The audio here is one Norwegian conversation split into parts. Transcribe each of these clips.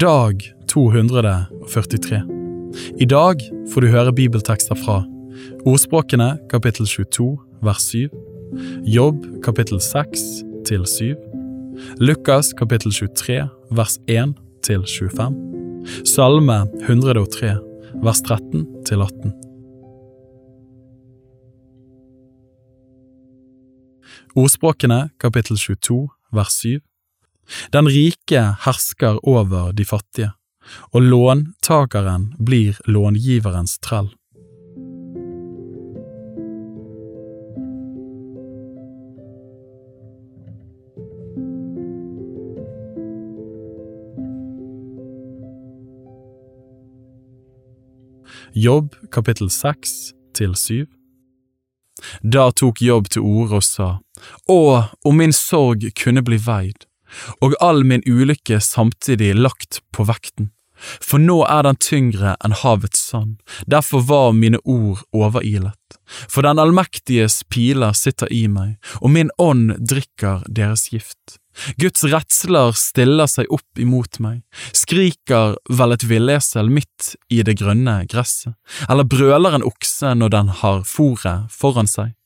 Dag 243. I dag får du høre bibeltekster fra Ordspråkene kapittel 22 vers 7, Jobb kapittel 6 til 7, Lukas kapittel 23 vers 1 til 25, Salme 103 vers 13 til 18. Ordspråkene kapittel 22 vers 7 Den rike hersker over de fattige, og låntakeren blir långiverens trell. Jobb kapittel 6 til 7 Da tok Jobb til orde og sa, Å, om min sorg kunne bli veid, og all min ulykke samtidig lagt på vekten. For nå er den tyngre enn havets sand, derfor var mine ord overilet. For den allmektiges piler sitter i meg, og min ånd drikker deres gift. Guds redsler stiller seg opp imot meg, skriker vel et villesel midt i det grønne gresset, eller brøler en okse når den har fòret foran seg.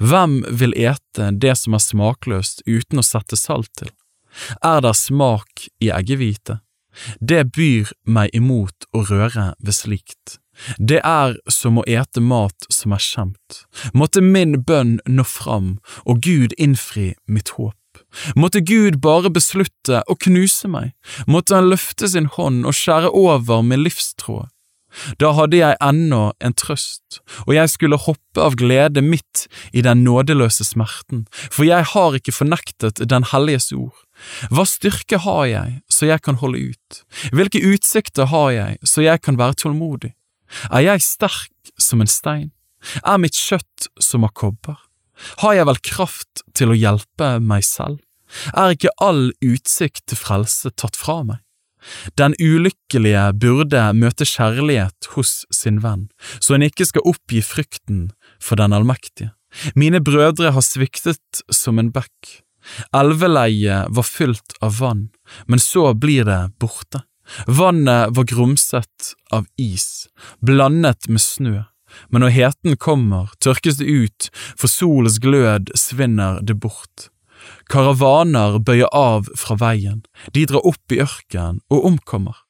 Hvem vil ete det som er smakløst uten å sette salt til? Er der smak i eggehvite? Det byr meg imot å røre ved slikt. Det er som å ete mat som er skjemt. Måtte min bønn nå fram, og Gud innfri mitt håp. Måtte Gud bare beslutte å knuse meg, måtte han løfte sin hånd og skjære over min livstråd. Da hadde jeg ennå en trøst, og jeg skulle hoppe av glede midt i den nådeløse smerten, for jeg har ikke fornektet Den helliges ord. Hva styrke har jeg så jeg kan holde ut? Hvilke utsikter har jeg så jeg kan være tålmodig? Er jeg sterk som en stein? Er mitt kjøtt som av kobber? Har jeg vel kraft til å hjelpe meg selv? Er ikke all utsikt til frelse tatt fra meg? Den ulykkelige burde møte kjærlighet hos sin venn, så en ikke skal oppgi frykten for den allmektige. Mine brødre har sviktet som en bekk. Elveleiet var fylt av vann, men så blir det borte. Vannet var grumset av is, blandet med snø, men når heten kommer, tørkes det ut, for solens glød svinner det bort. Karavaner bøyer av fra veien, de drar opp i ørkenen og omkommer.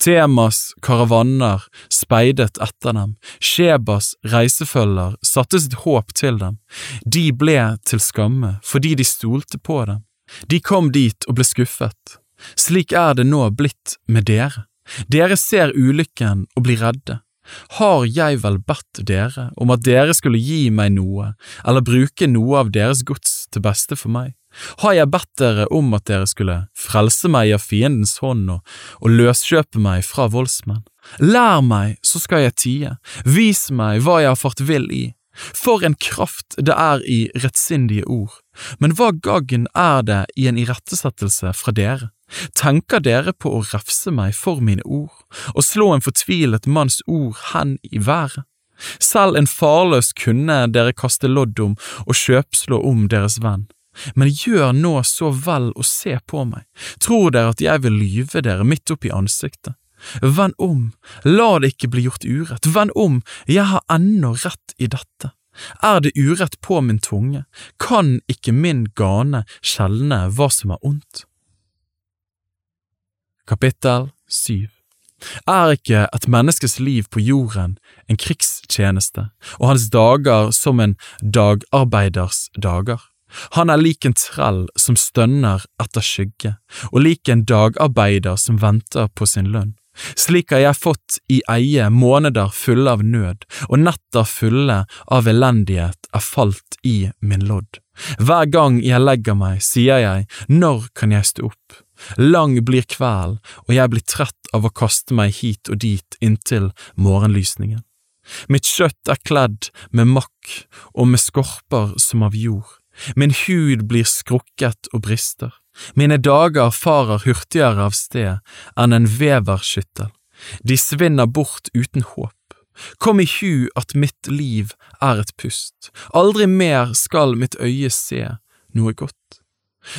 Temas karavaner speidet etter dem, Shebas reisefølger satte sitt håp til dem, de ble til skamme fordi de stolte på dem. De kom dit og ble skuffet. Slik er det nå blitt med dere. Dere ser ulykken og blir redde. Har jeg vel bedt dere om at dere skulle gi meg noe, eller bruke noe av deres gods til beste for meg? Har jeg bedt dere om at dere skulle frelse meg av fiendens hånd og, og løskjøpe meg fra voldsmenn? Lær meg, så skal jeg tie, vis meg hva jeg har fart vill i. For en kraft det er i rettsindige ord, men hva gagn er det i en irettesettelse fra dere? Tenker dere på å refse meg for mine ord, og slå en fortvilet manns ord hen i været? Selv en farløs kunne dere kaste lodd om og kjøpslå om deres venn. Men gjør nå så vel å se på meg, tror dere at jeg vil lyve dere midt opp i ansiktet? Vend om, la det ikke bli gjort urett, vend om, jeg har ennå rett i dette. Er det urett på min tunge, kan ikke min gane skjelne hva som er ondt. Kapittel 7 Er ikke et menneskes liv på jorden en krigstjeneste, og hans dager som en dagarbeiders dager? Han er lik en trell som stønner etter skygge, og lik en dagarbeider som venter på sin lønn. Slik har jeg fått i eie måneder fulle av nød, og netter fulle av elendighet er falt i min lodd. Hver gang jeg legger meg, sier jeg, når kan jeg stå opp? Lang blir kvelden, og jeg blir trett av å kaste meg hit og dit inntil morgenlysningen. Mitt kjøtt er kledd med makk og med skorper som av jord. Min hud blir skrukket og brister. Mine dager farer hurtigere av sted enn en veverskyttel. De svinner bort uten håp. Kom i hu at mitt liv er et pust. Aldri mer skal mitt øye se noe godt.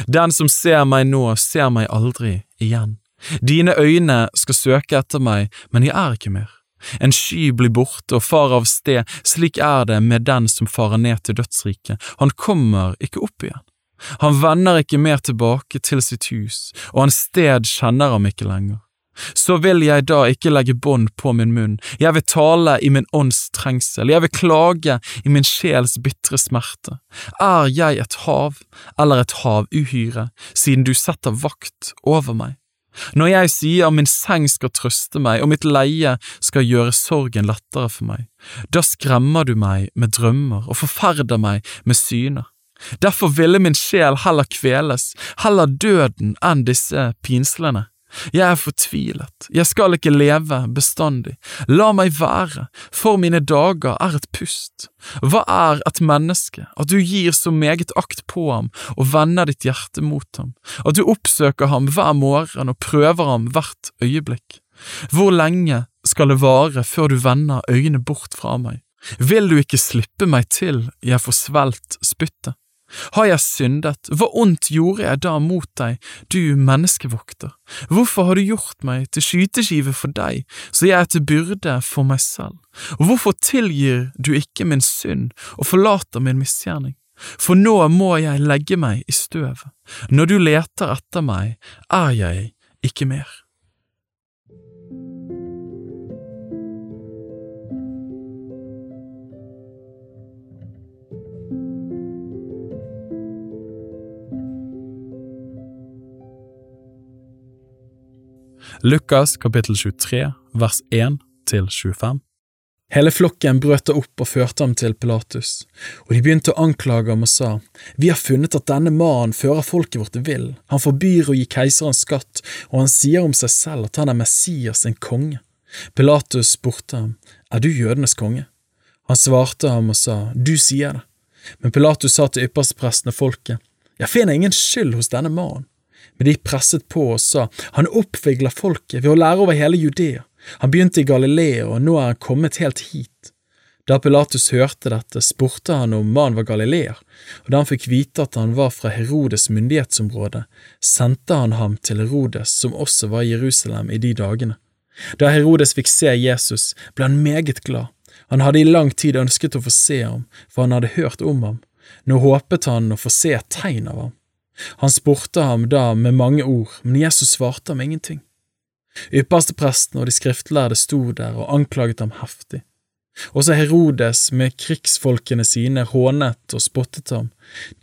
Den som ser meg nå, ser meg aldri igjen. Dine øyne skal søke etter meg, men jeg er ikke mer. En sky blir borte og far av sted, slik er det med den som farer ned til dødsriket, han kommer ikke opp igjen. Han vender ikke mer tilbake til sitt hus, og hans sted kjenner ham ikke lenger. Så vil jeg da ikke legge bånd på min munn, jeg vil tale i min ånds trengsel, jeg vil klage i min sjels bitre smerte. Er jeg et hav eller et havuhyre, siden du setter vakt over meg? Når jeg sier min seng skal trøste meg og mitt leie skal gjøre sorgen lettere for meg, da skremmer du meg med drømmer og forferder meg med syner. Derfor ville min sjel heller kveles, heller døden enn disse pinslene. Jeg er fortvilet, jeg skal ikke leve bestandig, la meg være, for mine dager er et pust. Hva er et menneske, at du gir så meget akt på ham og vender ditt hjerte mot ham, at du oppsøker ham hver morgen og prøver ham hvert øyeblikk? Hvor lenge skal det vare før du vender øynene bort fra meg? Vil du ikke slippe meg til jeg får svelt spyttet? Har jeg syndet, hva ondt gjorde jeg da mot deg, du menneskevokter? Hvorfor har du gjort meg til skyteskive for deg, så jeg er til byrde for meg selv? Og hvorfor tilgir du ikke min synd og forlater min misgjerning? For nå må jeg legge meg i støvet, når du leter etter meg, er jeg ikke mer. Lukas kapittel 23 vers 1 til 25 Hele flokken brøt opp og førte ham til Pilatus, og de begynte å anklage ham og sa, Vi har funnet at denne mannen fører folket vårt vill, han forbyr å gi keiseren skatt, og han sier om seg selv at han er Messias, en konge. Pilatus spurte ham, Er du jødenes konge? Han svarte ham og sa, Du sier det. Men Pilatus sa til ypperstepresten og folket, Jeg finner ingen skyld hos denne mannen. Men de presset på og sa, han oppvigler folket ved å lære over hele Judea. Han begynte i Galilea, og nå er han kommet helt hit. Da Pilatus hørte dette, spurte han om mannen var galileer, og da han fikk vite at han var fra Herodes myndighetsområde, sendte han ham til Herodes, som også var i Jerusalem i de dagene. Da Herodes fikk se Jesus, ble han meget glad. Han hadde i lang tid ønsket å få se ham, for han hadde hørt om ham. Nå håpet han å få se et tegn av ham. Han spurte ham da med mange ord, men Jesus svarte ham ingenting. Ypperstepresten og de skriftlærde sto der og anklaget ham heftig. Også Herodes med krigsfolkene sine hånet og spottet ham.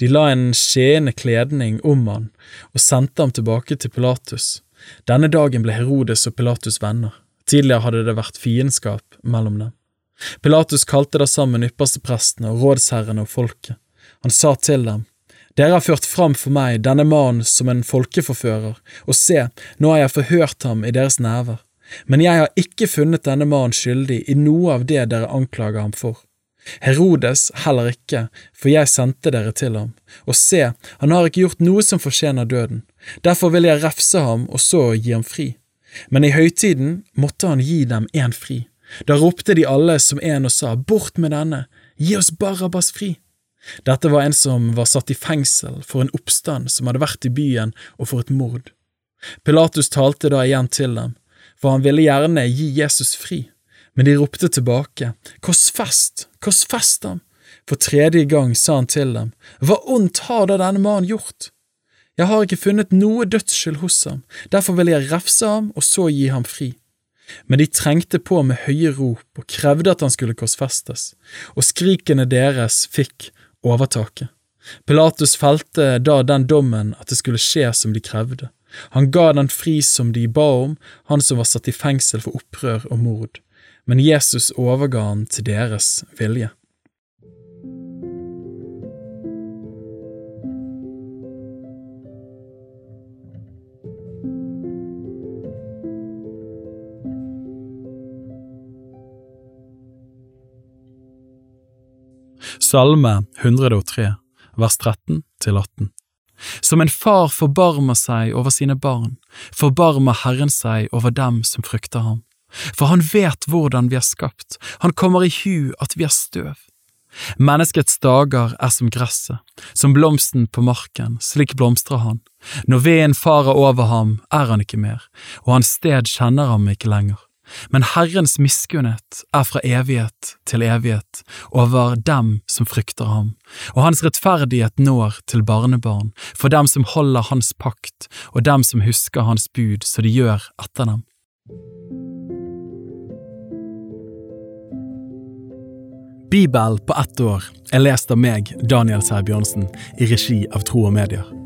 De la en skjeende kledning om han og sendte ham tilbake til Pilatus. Denne dagen ble Herodes og Pilatus venner. Tidligere hadde det vært fiendskap mellom dem. Pilatus kalte da sammen yppersteprestene og rådsherrene og folket. Han sa til dem, dere har ført fram for meg denne mannen som en folkeforfører, og se, nå har jeg forhørt ham i deres nerver. Men jeg har ikke funnet denne mannen skyldig i noe av det dere anklager ham for. Herodes heller ikke, for jeg sendte dere til ham. Og se, han har ikke gjort noe som fortjener døden. Derfor vil jeg refse ham og så gi ham fri. Men i høytiden måtte han gi dem en fri. Da ropte de alle som en og sa, Bort med denne, gi oss Barabas fri. Dette var en som var satt i fengsel for en oppstand som hadde vært i byen, og for et mord. Pilatus talte da igjen til dem, for han ville gjerne gi Jesus fri, men de ropte tilbake, Korsfest, korsfest ham! For tredje gang sa han til dem, Hva ondt har da denne mannen gjort? Jeg har ikke funnet noe dødsskyld hos ham, derfor vil jeg refse ham og så gi ham fri. Men de trengte på med høye rop og krevde at han skulle korsfestes, og skrikene deres fikk overtaket. Pilatus felte da den dommen at det skulle skje som de krevde. Han ga den fri som de ba om, han som var satt i fengsel for opprør og mord, men Jesus overga han til deres vilje. Salme 103, vers 13 til 18. Som en far forbarmer seg over sine barn, forbarmer Herren seg over dem som frykter ham. For han vet hvordan vi er skapt, han kommer i hu at vi er støv. Menneskets dager er som gresset, som blomsten på marken, slik blomstrer han. Når veden farer over ham, er han ikke mer, og hans sted kjenner ham ikke lenger. Men Herrens miskunnhet er fra evighet til evighet over dem som frykter ham, og hans rettferdighet når til barnebarn, for dem som holder hans pakt, og dem som husker hans bud så de gjør etter dem. Bibel på ett år er lest av meg, Daniel Sæbjørnsen, i regi av Tro og Medier.